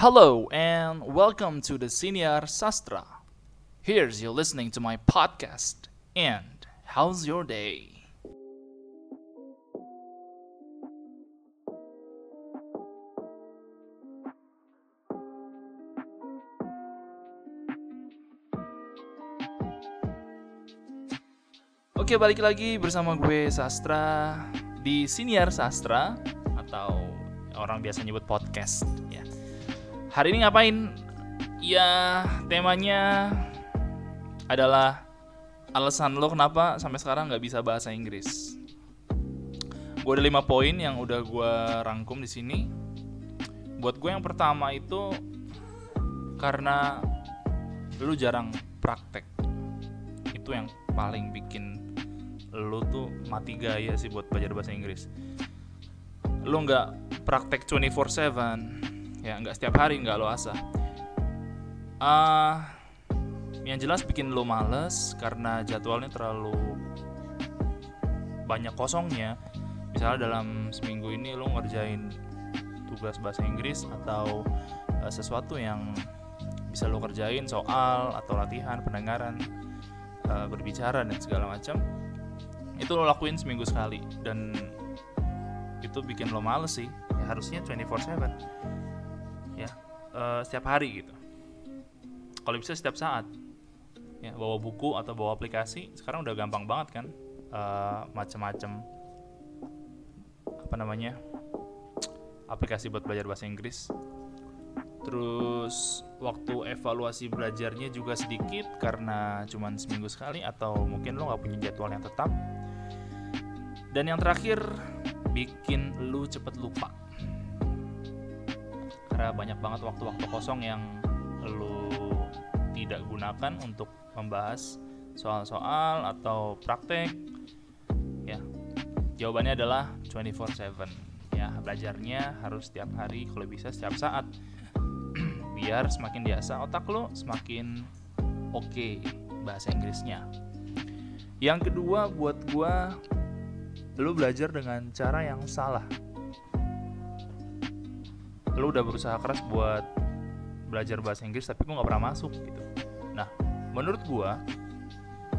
Hello and welcome to the Senior Sastra. Here's you listening to my podcast. And how's your day? Oke, balik lagi bersama gue Sastra di Siniar Sastra atau orang biasa nyebut podcast. Hari ini ngapain? Ya, temanya adalah alasan lo kenapa sampai sekarang nggak bisa bahasa Inggris. Gue ada lima poin yang udah gue rangkum di sini. Buat gue yang pertama itu karena lu jarang praktek. Itu yang paling bikin lu tuh mati gaya sih buat belajar bahasa Inggris. Lu nggak praktek 24/7, ya nggak setiap hari nggak lo asah. Ah, yang jelas bikin lo males karena jadwalnya terlalu banyak kosongnya. Misalnya dalam seminggu ini lo ngerjain tugas bahasa Inggris atau uh, sesuatu yang bisa lo kerjain soal atau latihan pendengaran uh, berbicara dan segala macam itu lo lakuin seminggu sekali dan itu bikin lo males sih ya harusnya 24/7 ya uh, setiap hari gitu. Kalau bisa setiap saat. Ya bawa buku atau bawa aplikasi sekarang udah gampang banget kan uh, macam-macam apa namanya aplikasi buat belajar bahasa Inggris. Terus waktu evaluasi belajarnya juga sedikit karena cuman seminggu sekali atau mungkin lo nggak punya jadwal yang tetap. Dan yang terakhir bikin lu cepet lupa banyak banget waktu-waktu kosong yang lu tidak gunakan untuk membahas soal-soal atau praktek. Ya jawabannya adalah 24/7 ya belajarnya harus setiap hari kalau bisa setiap saat. Biar semakin biasa otak lo semakin oke okay bahasa Inggrisnya. Yang kedua buat gua lu belajar dengan cara yang salah lu udah berusaha keras buat belajar bahasa Inggris tapi lu nggak pernah masuk gitu. Nah menurut gua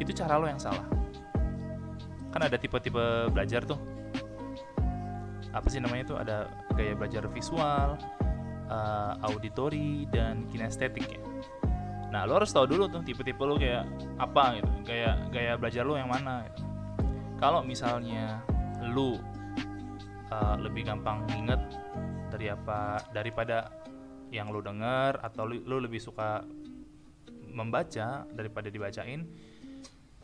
itu cara lo yang salah. Kan ada tipe-tipe belajar tuh. Apa sih namanya tuh? Ada gaya belajar visual uh, auditori dan kinestetik ya. Nah lo harus tahu dulu tuh tipe-tipe lo kayak apa gitu. Gaya gaya belajar lo yang mana gitu. Kalau misalnya lu uh, lebih gampang inget dari apa daripada yang lu denger atau lu, lu lebih suka membaca daripada dibacain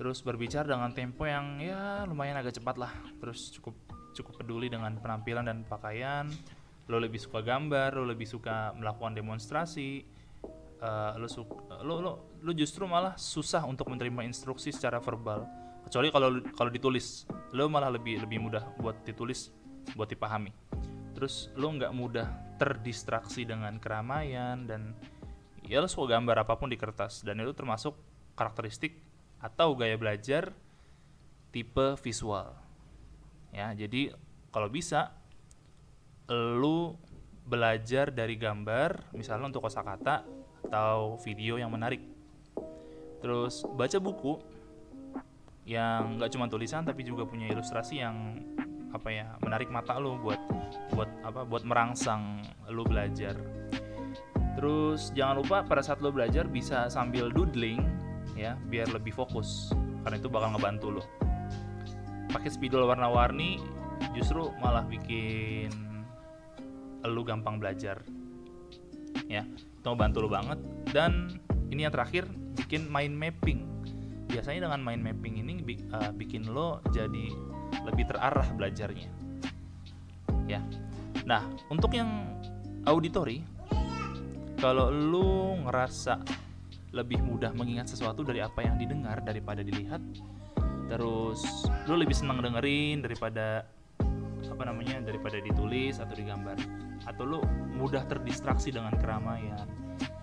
terus berbicara dengan tempo yang ya lumayan agak cepat lah terus cukup cukup peduli dengan penampilan dan pakaian lo lebih suka gambar lo lebih suka melakukan demonstrasi uh, lo suka lo lo lo justru malah susah untuk menerima instruksi secara verbal kecuali kalau kalau ditulis lo malah lebih lebih mudah buat ditulis buat dipahami terus lo nggak mudah terdistraksi dengan keramaian dan ya lo suka gambar apa pun di kertas. Dan itu termasuk karakteristik atau gaya belajar tipe visual. Ya jadi kalau bisa lo belajar dari gambar misalnya untuk kosakata atau video yang menarik. Terus baca buku yang nggak cuma tulisan tapi juga punya ilustrasi yang apa ya menarik mata lo buat buat apa buat merangsang lo belajar. Terus jangan lupa pada saat lo belajar bisa sambil doodling ya biar lebih fokus. Karena itu bakal ngebantu lo pakai spidol warna-warni justru malah bikin lo gampang belajar ya. Itu ngebantu lo banget. Dan ini yang terakhir bikin mind mapping. Biasanya dengan mind mapping ini uh, bikin lo jadi lebih terarah belajarnya ya nah untuk yang auditori kalau lo ngerasa lebih mudah mengingat sesuatu dari apa yang didengar daripada dilihat terus lo lebih senang dengerin daripada apa namanya daripada ditulis atau digambar atau lo mudah terdistraksi dengan keramaian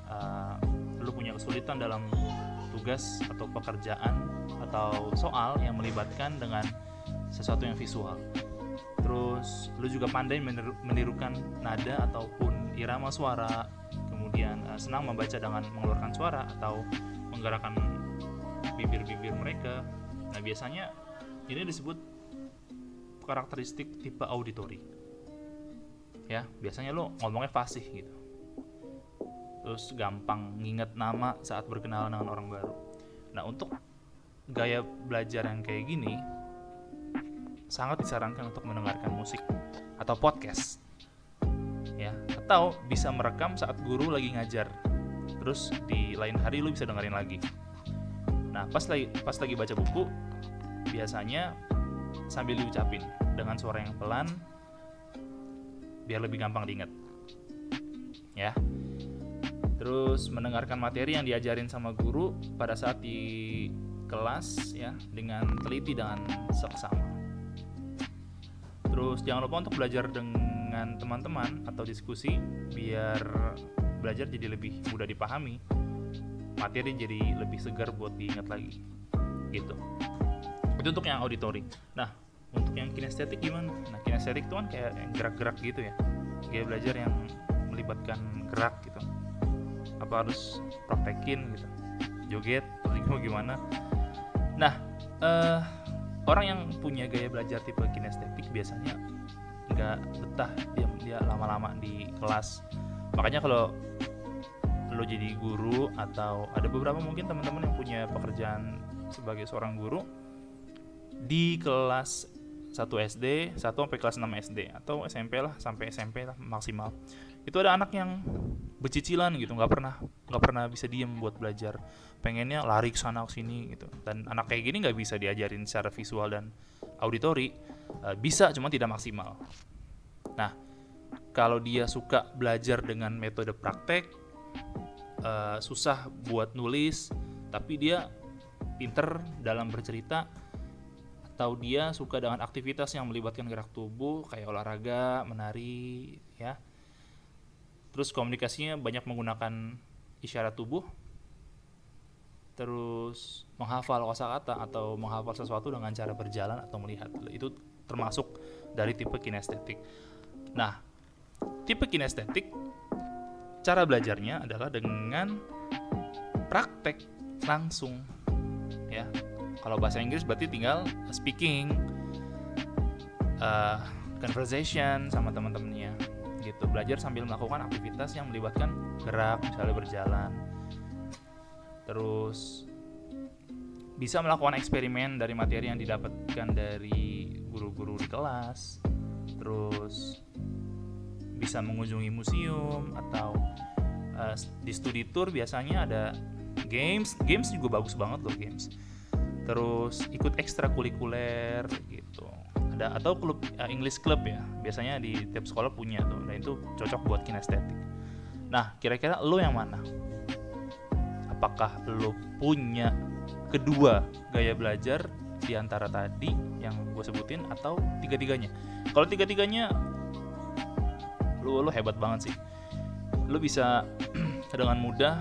uh, lo punya kesulitan dalam tugas atau pekerjaan atau soal yang melibatkan dengan sesuatu yang visual. Terus lu juga pandai meniru, menirukan nada ataupun irama suara kemudian uh, senang membaca dengan mengeluarkan suara atau menggerakkan bibir-bibir mereka. Nah biasanya ini disebut karakteristik tipe auditori. Ya biasanya lo ngomongnya fasih gitu. Terus gampang nginget nama saat berkenalan dengan orang baru. Nah untuk gaya belajar yang kayak gini sangat disarankan untuk mendengarkan musik atau podcast ya. Atau bisa merekam saat guru lagi ngajar. Terus di lain hari lu bisa dengerin lagi. Nah pas lagi pas lagi baca buku biasanya sambil diucapin dengan suara yang pelan biar lebih gampang diingat ya. Terus mendengarkan materi yang diajarin sama guru pada saat di kelas ya dengan teliti dan seksama Terus jangan lupa untuk belajar dengan teman-teman atau diskusi biar belajar jadi lebih mudah dipahami. Materi jadi lebih segar buat diingat lagi. Gitu. Itu untuk yang auditory. Nah, untuk yang kinestetik gimana? Nah, kinestetik itu kan kayak gerak-gerak gitu ya. Gaya belajar yang melibatkan gerak gitu. Apa harus praktekin gitu? Joget atau gimana? Nah, eh uh, orang yang punya gaya belajar tipe kinestetik biasanya nggak betah dia dia lama-lama di kelas makanya kalau lo jadi guru atau ada beberapa mungkin teman-teman yang punya pekerjaan sebagai seorang guru di kelas 1 SD, 1 sampai kelas 6 SD atau SMP lah sampai SMP lah maksimal. Itu ada anak yang becicilan gitu, nggak pernah nggak pernah bisa diem buat belajar. Pengennya lari ke sana ke sini gitu. Dan anak kayak gini nggak bisa diajarin secara visual dan auditori. Uh, bisa cuma tidak maksimal. Nah, kalau dia suka belajar dengan metode praktek, uh, susah buat nulis, tapi dia pinter dalam bercerita atau dia suka dengan aktivitas yang melibatkan gerak tubuh kayak olahraga, menari, ya. Terus komunikasinya banyak menggunakan isyarat tubuh. Terus menghafal kosakata atau menghafal sesuatu dengan cara berjalan atau melihat. Itu termasuk dari tipe kinestetik. Nah, tipe kinestetik cara belajarnya adalah dengan praktek langsung ya kalau bahasa Inggris berarti tinggal speaking, uh, conversation sama teman-temannya gitu. Belajar sambil melakukan aktivitas yang melibatkan gerak, misalnya berjalan. Terus bisa melakukan eksperimen dari materi yang didapatkan dari guru-guru di kelas. Terus bisa mengunjungi museum atau uh, di studi tour biasanya ada games. Games juga bagus banget loh games terus ikut ekstrakurikuler gitu ada atau klub uh, English club ya. Biasanya di tiap sekolah punya tuh. Dan itu cocok buat kinestetik. Nah kira-kira lo yang mana? Apakah lo punya kedua gaya belajar di antara tadi yang gue sebutin atau tiga-tiganya? Kalau tiga-tiganya lo lo hebat banget sih. Lo bisa dengan mudah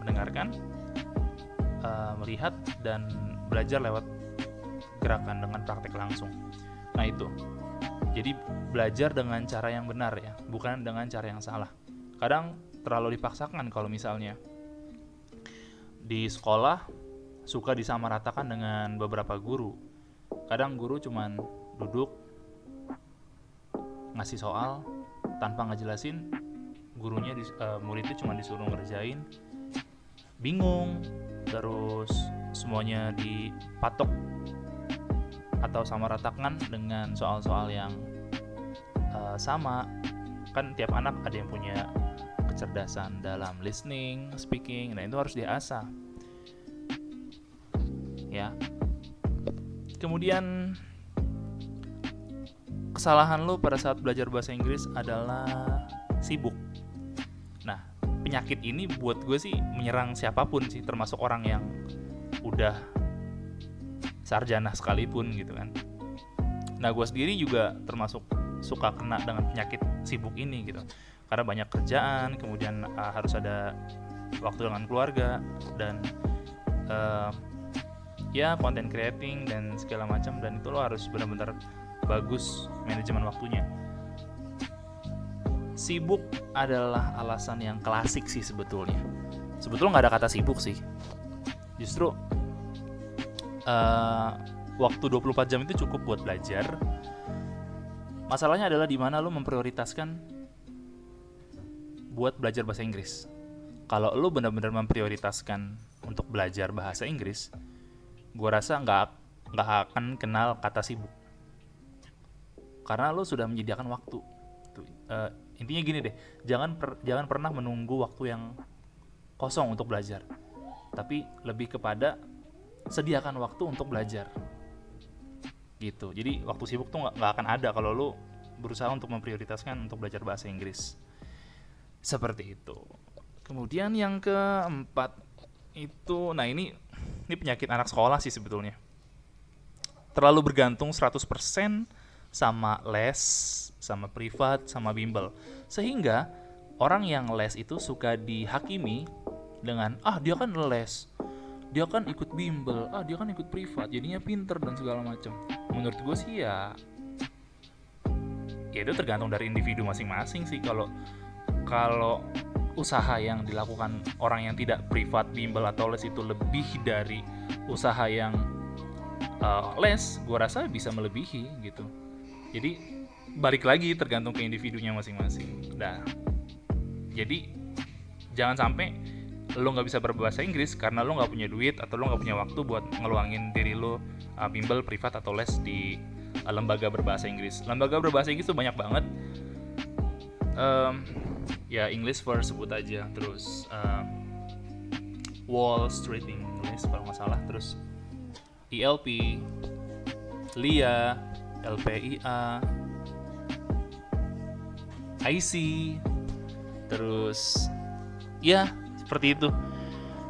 mendengarkan uh, melihat dan belajar lewat gerakan dengan praktek langsung. Nah itu. Jadi belajar dengan cara yang benar ya, bukan dengan cara yang salah. Kadang terlalu dipaksakan kalau misalnya di sekolah suka disamaratakan dengan beberapa guru. Kadang guru cuman duduk ngasih soal tanpa ngejelasin gurunya uh, muridnya cuma disuruh ngerjain bingung terus semuanya dipatok atau sama ratakan dengan soal-soal yang uh, sama. Kan tiap anak ada yang punya kecerdasan dalam listening, speaking, nah itu harus diasah. Ya. Kemudian kesalahan lo pada saat belajar bahasa Inggris adalah sibuk. Penyakit ini buat gue sih menyerang siapa pun sih termasuk orang yang udah sarjana sekalipun gitu kan. Nah gue sendiri juga termasuk suka kena dengan penyakit sibuk ini gitu. Karena banyak kerjaan kemudian uh, harus ada waktu dengan keluarga dan uh, ya content creating dan segala macam dan itu lo harus benar-benar bagus manajemen waktunya. Sibuk adalah alasan yang klasik sih sebetulnya. Sebetulnya nggak ada kata sibuk sih. Justru uh, waktu 24 jam itu cukup buat belajar. Masalahnya adalah di mana lo memprioritaskan buat belajar bahasa Inggris. Kalau lo benar-benar memprioritaskan untuk belajar bahasa Inggris gue rasa nggak nggak akan kenal kata sibuk. Karena lo sudah menyediakan waktu. Uh, intinya gini deh jangan per, jangan pernah menunggu waktu yang kosong untuk belajar. Tapi lebih kepada sediakan waktu untuk belajar. Gitu. Jadi waktu sibuk tuh nggak akan ada kalau lu berusaha untuk memprioritaskan untuk belajar bahasa Inggris. Seperti itu. Kemudian yang keempat itu nah ini ini penyakit anak sekolah sih sebetulnya. Terlalu bergantung 100% sama les sama privat, sama bimbel. Sehingga orang yang les itu suka dihakimi dengan ah dia kan les, dia kan ikut bimbel, ah dia kan ikut privat, jadinya pinter dan segala macam. Menurut gue sih ya, ya itu tergantung dari individu masing-masing sih. Kalau kalau usaha yang dilakukan orang yang tidak privat bimbel atau les itu lebih dari usaha yang uh, les, gue rasa bisa melebihi gitu. Jadi balik lagi tergantung ke individunya masing-masing. Nah, jadi jangan sampai lo nggak bisa berbahasa Inggris karena lo nggak punya duit atau lo nggak punya waktu buat ngeluangin diri lo uh, bimbel privat atau les di uh, lembaga berbahasa Inggris. Lembaga berbahasa Inggris tuh banyak banget. Um, ya English First sebut aja, terus um, Wall Street English kalau nggak salah, terus ELP, LIA, LPIA, IC terus ya seperti itu.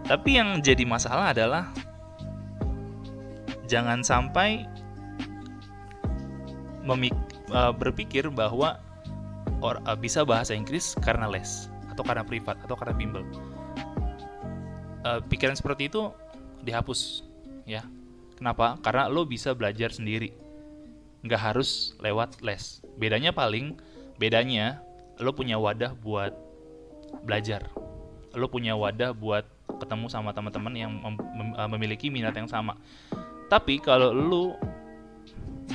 Tapi yang jadi masalah adalah jangan sampai memik uh, berpikir bahwa or, uh, bisa bahasa Inggris karena les atau karena privat atau karena bimbel. Uh, pikiran seperti itu dihapus ya. Kenapa? Karena lo bisa belajar sendiri. Nggak harus lewat les. Bedanya paling bedanya lo punya wadah buat belajar lo punya wadah buat ketemu sama teman-teman yang mem mem eh, memiliki minat yang sama tapi kalau lo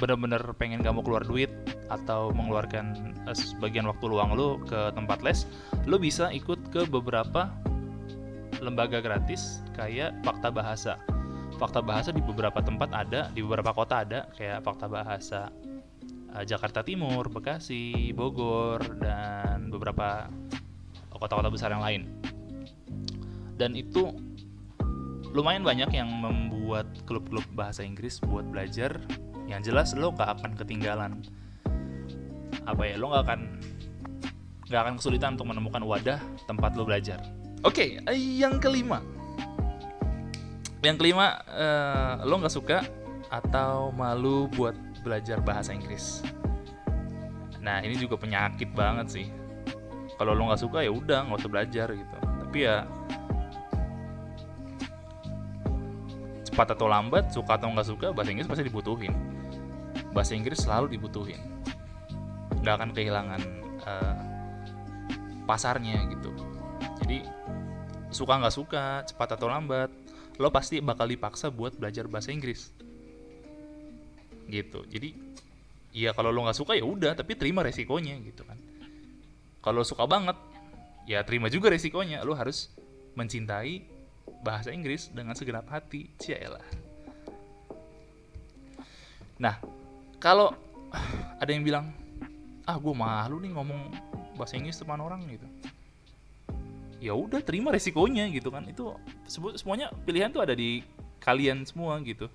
bener-bener pengen gak mau keluar duit atau mengeluarkan uh, sebagian waktu luang lo ke tempat les lo bisa ikut ke beberapa lembaga gratis kayak fakta bahasa fakta bahasa di beberapa tempat ada di beberapa kota ada kayak fakta bahasa uh, Jakarta Timur, Bekasi, Bogor, dan beberapa kota-kota besar yang lain. Dan itu lumayan banyak yang membuat klub-klub bahasa Inggris buat belajar. Yang jelas lo gak akan ketinggalan. Apa ya, lo gak akan gak akan kesulitan untuk menemukan wadah tempat lo belajar. Oke, okay, yang kelima. Yang kelima, uh, lo gak suka atau malu buat belajar bahasa Inggris. Nah ini juga penyakit banget sih. Kalau lo nggak suka ya udah nggak usah belajar gitu. Tapi ya cepat atau lambat, suka atau nggak suka, bahasa Inggris pasti dibutuhin. Bahasa Inggris selalu dibutuhin. Nggak akan kehilangan uh, pasarnya gitu. Jadi suka nggak suka, cepat atau lambat, lo pasti bakal dipaksa buat belajar bahasa Inggris gitu jadi ya kalau lo nggak suka ya udah tapi terima resikonya gitu kan kalau suka banget ya terima juga resikonya lo harus mencintai bahasa Inggris dengan segenap hati. Cialah nah kalau ada yang bilang ah gue malu nih ngomong bahasa Inggris depan orang gitu. Ya udah terima resikonya gitu kan. Itu semuanya pilihan tuh ada di kalian semua gitu.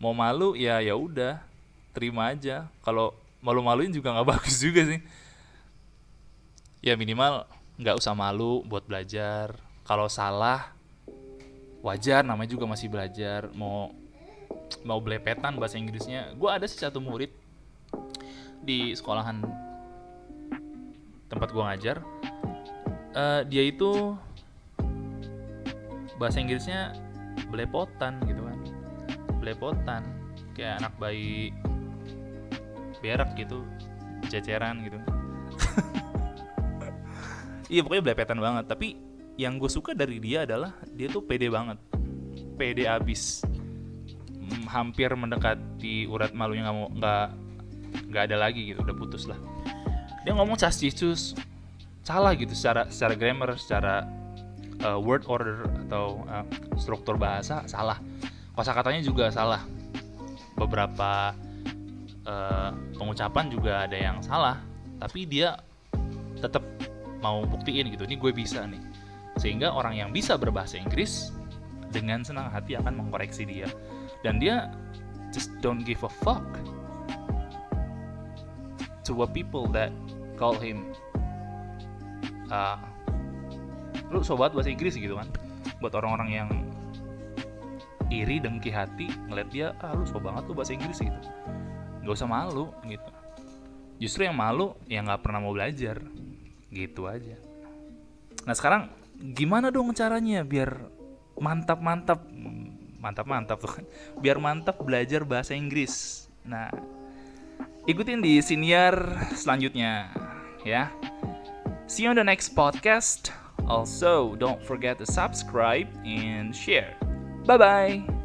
Mau malu ya ya udah terima aja. Kalau malu-maluin juga nggak bagus juga sih. Ya minimal nggak usah malu buat belajar kalau salah wajar. Namanya juga masih belajar. Mau mau belepetan bahasa Inggrisnya. Gue ada sih satu murid di sekolahan tempat gue ngajar. Uh, dia itu bahasa Inggrisnya belepotan gitu kan. Belepotan. Kayak anak bayi berak gitu. Ceceran gitu. Iya pokoknya belepetan banget. Tapi yang gue suka dari dia adalah dia tuh pede banget. Pede abis Hmm, hampir mendekati urat malunya nggak mau nggak nggak ada lagi gitu udah putus lah. Dia ngomong casticus salah gitu secara secara grammar secara uh, word order atau uh, struktur bahasa salah. Kosakatanya juga salah. Beberapa uh, pengucapan juga ada yang salah tapi dia tetap mau buktiin gitu ini gue bisa nih sehingga orang yang bisa berbahasa Inggris dengan senang hati akan mengkoreksi dia. Dan dia just don't give a fuck to what people that call him uh, lu sobat bahasa Inggris gitu kan? Buat orang-orang yang iri dengki hati ngeliat dia ah lu so banget lu bahasa Inggris gitu. Nggak usah malu gitu. Justru yang malu yang nggak pernah mau belajar. Gitu aja. Nah sekarang gimana dong caranya biar mantap mantap mantap mantap tuh kan. Biar mantap belajar bahasa Inggris. Nah ikutin di senior selanjutnya ya. See you on the next podcast. Also don't forget to subscribe and share. Bye bye